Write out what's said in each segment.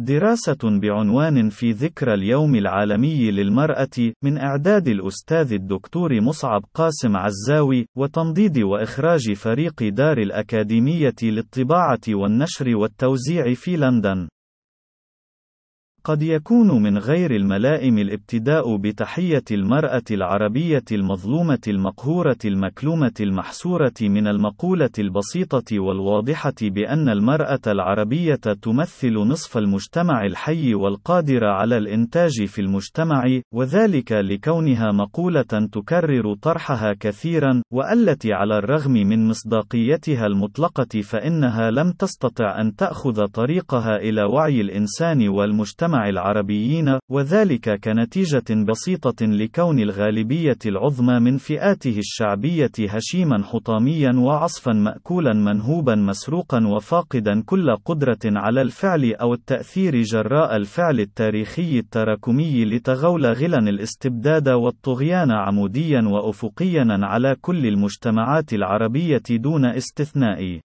دراسة بعنوان في ذكرى اليوم العالمي للمرأة من إعداد الأستاذ الدكتور مصعب قاسم عزاوي وتنضيد وإخراج فريق دار الأكاديمية للطباعة والنشر والتوزيع في لندن. قد يكون من غير الملائم الابتداء بتحية المرأة العربية المظلومة المقهورة المكلومة المحسورة من المقولة البسيطة والواضحة بأن المرأة العربية تمثل نصف المجتمع الحي والقادر على الإنتاج في المجتمع، وذلك لكونها مقولة تكرر طرحها كثيرا، والتي على الرغم من مصداقيتها المطلقة فإنها لم تستطع أن تأخذ طريقها إلى وعي الإنسان والمجتمع. المجتمع العربيين، وذلك كنتيجة بسيطة لكون الغالبية العظمى من فئاته الشعبية هشيما حطاميا وعصفا مأكولا منهوبا مسروقا وفاقدا كل قدرة على الفعل أو التأثير جراء الفعل التاريخي التراكمي لتغول غلا الاستبداد والطغيان عموديا وأفقيا على كل المجتمعات العربية دون استثناء.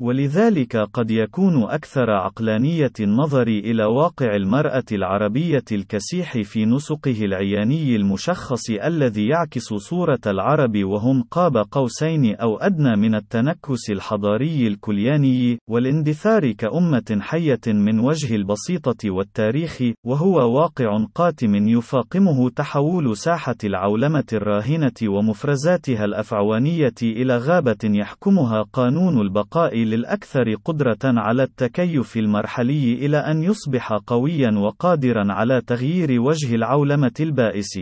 ولذلك قد يكون أكثر عقلانية النظر إلى واقع المرأة العربية الكسيح في نسقه العياني المشخص الذي يعكس صورة العرب وهم قاب قوسين أو أدنى من التنكس الحضاري الكلياني، والاندثار كأمة حية من وجه البسيطة والتاريخ، وهو واقع قاتم يفاقمه تحول ساحة العولمة الراهنة ومفرزاتها الأفعوانية إلى غابة يحكمها قانون البقاء للأكثر قدرة على التكيف المرحلي إلى أن يصبح قويا وقادرا على تغيير وجه العولمة البائس.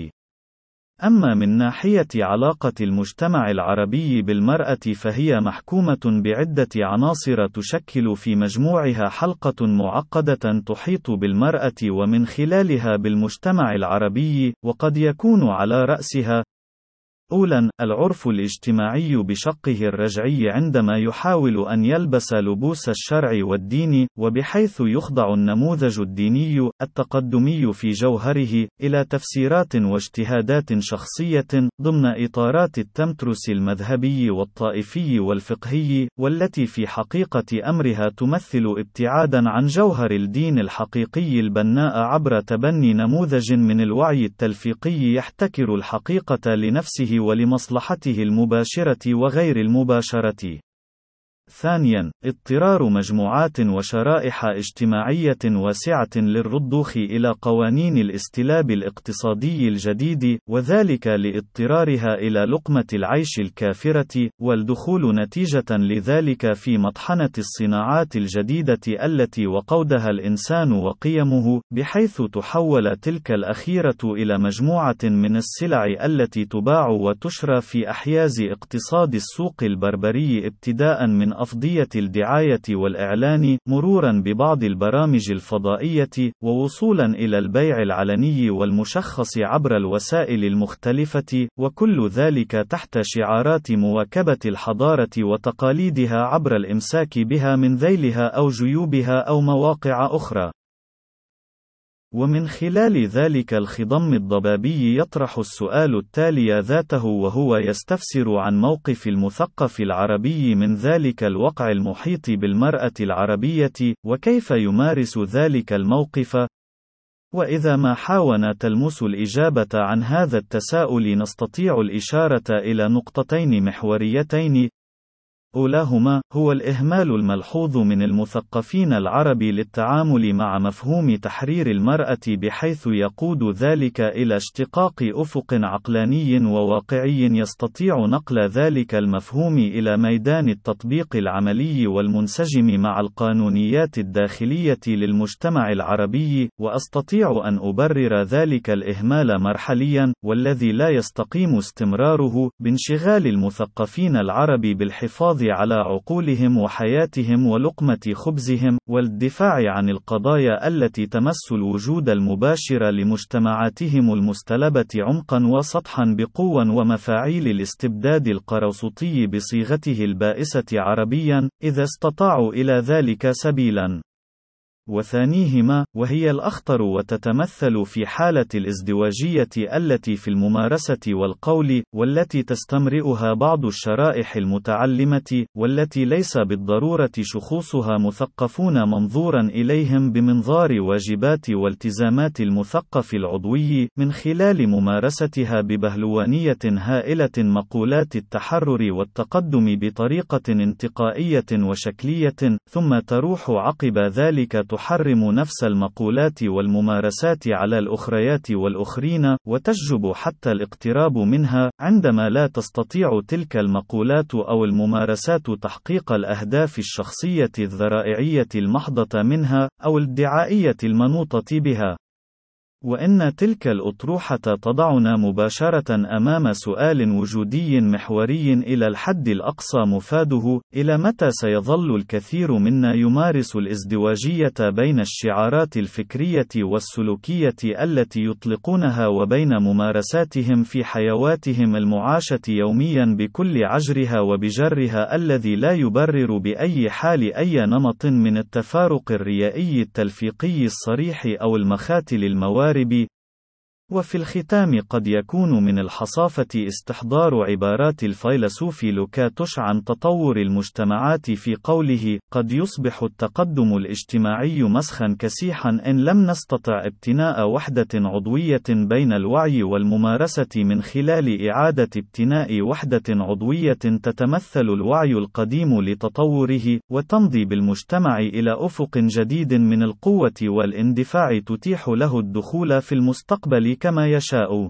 أما من ناحية علاقة المجتمع العربي بالمرأة فهي محكومة بعدة عناصر تشكل في مجموعها حلقة معقدة تحيط بالمرأة ومن خلالها بالمجتمع العربي، وقد يكون على رأسها أولاً، العرف الاجتماعي بشقه الرجعي عندما يحاول أن يلبس لبوس الشرع والدين، وبحيث يخضع النموذج الديني، التقدمي في جوهره، إلى تفسيرات واجتهادات شخصية، ضمن إطارات التمترس المذهبي والطائفي والفقهي، والتي في حقيقة أمرها تمثل ابتعادًا عن جوهر الدين الحقيقي البناء عبر تبني نموذج من الوعي التلفيقي يحتكر الحقيقة لنفسه ولمصلحته المباشرة وغير المباشرة. ثانيا، اضطرار مجموعات وشرائح اجتماعية واسعة للرضوخ إلى قوانين الاستلاب الاقتصادي الجديد، وذلك لاضطرارها إلى لقمة العيش الكافرة، والدخول نتيجة لذلك في مطحنة الصناعات الجديدة التي وقودها الإنسان وقيمه، بحيث تحول تلك الأخيرة إلى مجموعة من السلع التي تباع وتشرى في أحياز اقتصاد السوق البربري ابتداء من أفضية الدعاية والإعلان، مرورًا ببعض البرامج الفضائية، ووصولًا إلى البيع العلني والمشخص عبر الوسائل المختلفة، وكل ذلك تحت شعارات مواكبة الحضارة وتقاليدها عبر الإمساك بها من ذيلها أو جيوبها أو مواقع أخرى. ومن خلال ذلك الخضم الضبابي يطرح السؤال التالي ذاته وهو يستفسر عن موقف المثقف العربي من ذلك الوقع المحيط بالمرأة العربية، وكيف يمارس ذلك الموقف، وإذا ما حاول تلمس الإجابة عن هذا التساؤل نستطيع الإشارة إلى نقطتين محوريتين. أولاهما هو الإهمال الملحوظ من المثقفين العرب للتعامل مع مفهوم تحرير المرأة بحيث يقود ذلك إلى اشتقاق أفق عقلاني وواقعي يستطيع نقل ذلك المفهوم إلى ميدان التطبيق العملي والمنسجم مع القانونيات الداخلية للمجتمع العربي، وأستطيع أن أبرر ذلك الإهمال مرحليا، والذي لا يستقيم استمراره، بانشغال المثقفين العرب بالحفاظ على عقولهم وحياتهم ولقمة خبزهم، والدفاع عن القضايا التي تمس الوجود المباشر لمجتمعاتهم المستلبة عمقا وسطحا بقوة ومفاعيل الاستبداد القروسطي بصيغته البائسة عربيا، إذا استطاعوا إلى ذلك سبيلا. وثانيهما وهي الأخطر وتتمثل في حالة الازدواجية التي في الممارسة والقول والتي تستمرئها بعض الشرائح المتعلمة والتي ليس بالضرورة شخوصها مثقفون منظورا إليهم بمنظار واجبات والتزامات المثقف العضوي من خلال ممارستها ببهلوانية هائلة مقولات التحرر والتقدم بطريقة انتقائية وشكلية ثم تروح عقب ذلك تحرم نفس المقولات والممارسات على الأخريات والأخرين وتجب حتى الاقتراب منها عندما لا تستطيع تلك المقولات أو الممارسات تحقيق الأهداف الشخصية الذرائعية المحضة منها أو الدعائية المنوطة بها. وإن تلك الأطروحة تضعنا مباشرة أمام سؤال وجودي محوري إلى الحد الأقصى مفاده: إلى متى سيظل الكثير منا يمارس الازدواجية بين الشعارات الفكرية والسلوكية التي يطلقونها وبين ممارساتهم في حيواتهم المعاشة يوميا بكل عجرها وبجرها الذي لا يبرر بأي حال أي نمط من التفارق الريائي التلفيقي الصريح أو المخاتل الموارد Caraibi, وفي الختام قد يكون من الحصافة استحضار عبارات الفيلسوف لوكاتوش عن تطور المجتمعات في قوله: قد يصبح التقدم الاجتماعي مسخا كسيحا إن لم نستطع ابتناء وحدة عضوية بين الوعي والممارسة من خلال إعادة ابتناء وحدة عضوية تتمثل الوعي القديم لتطوره، وتمضي بالمجتمع إلى أفق جديد من القوة والإندفاع تتيح له الدخول في المستقبل كما يشاء.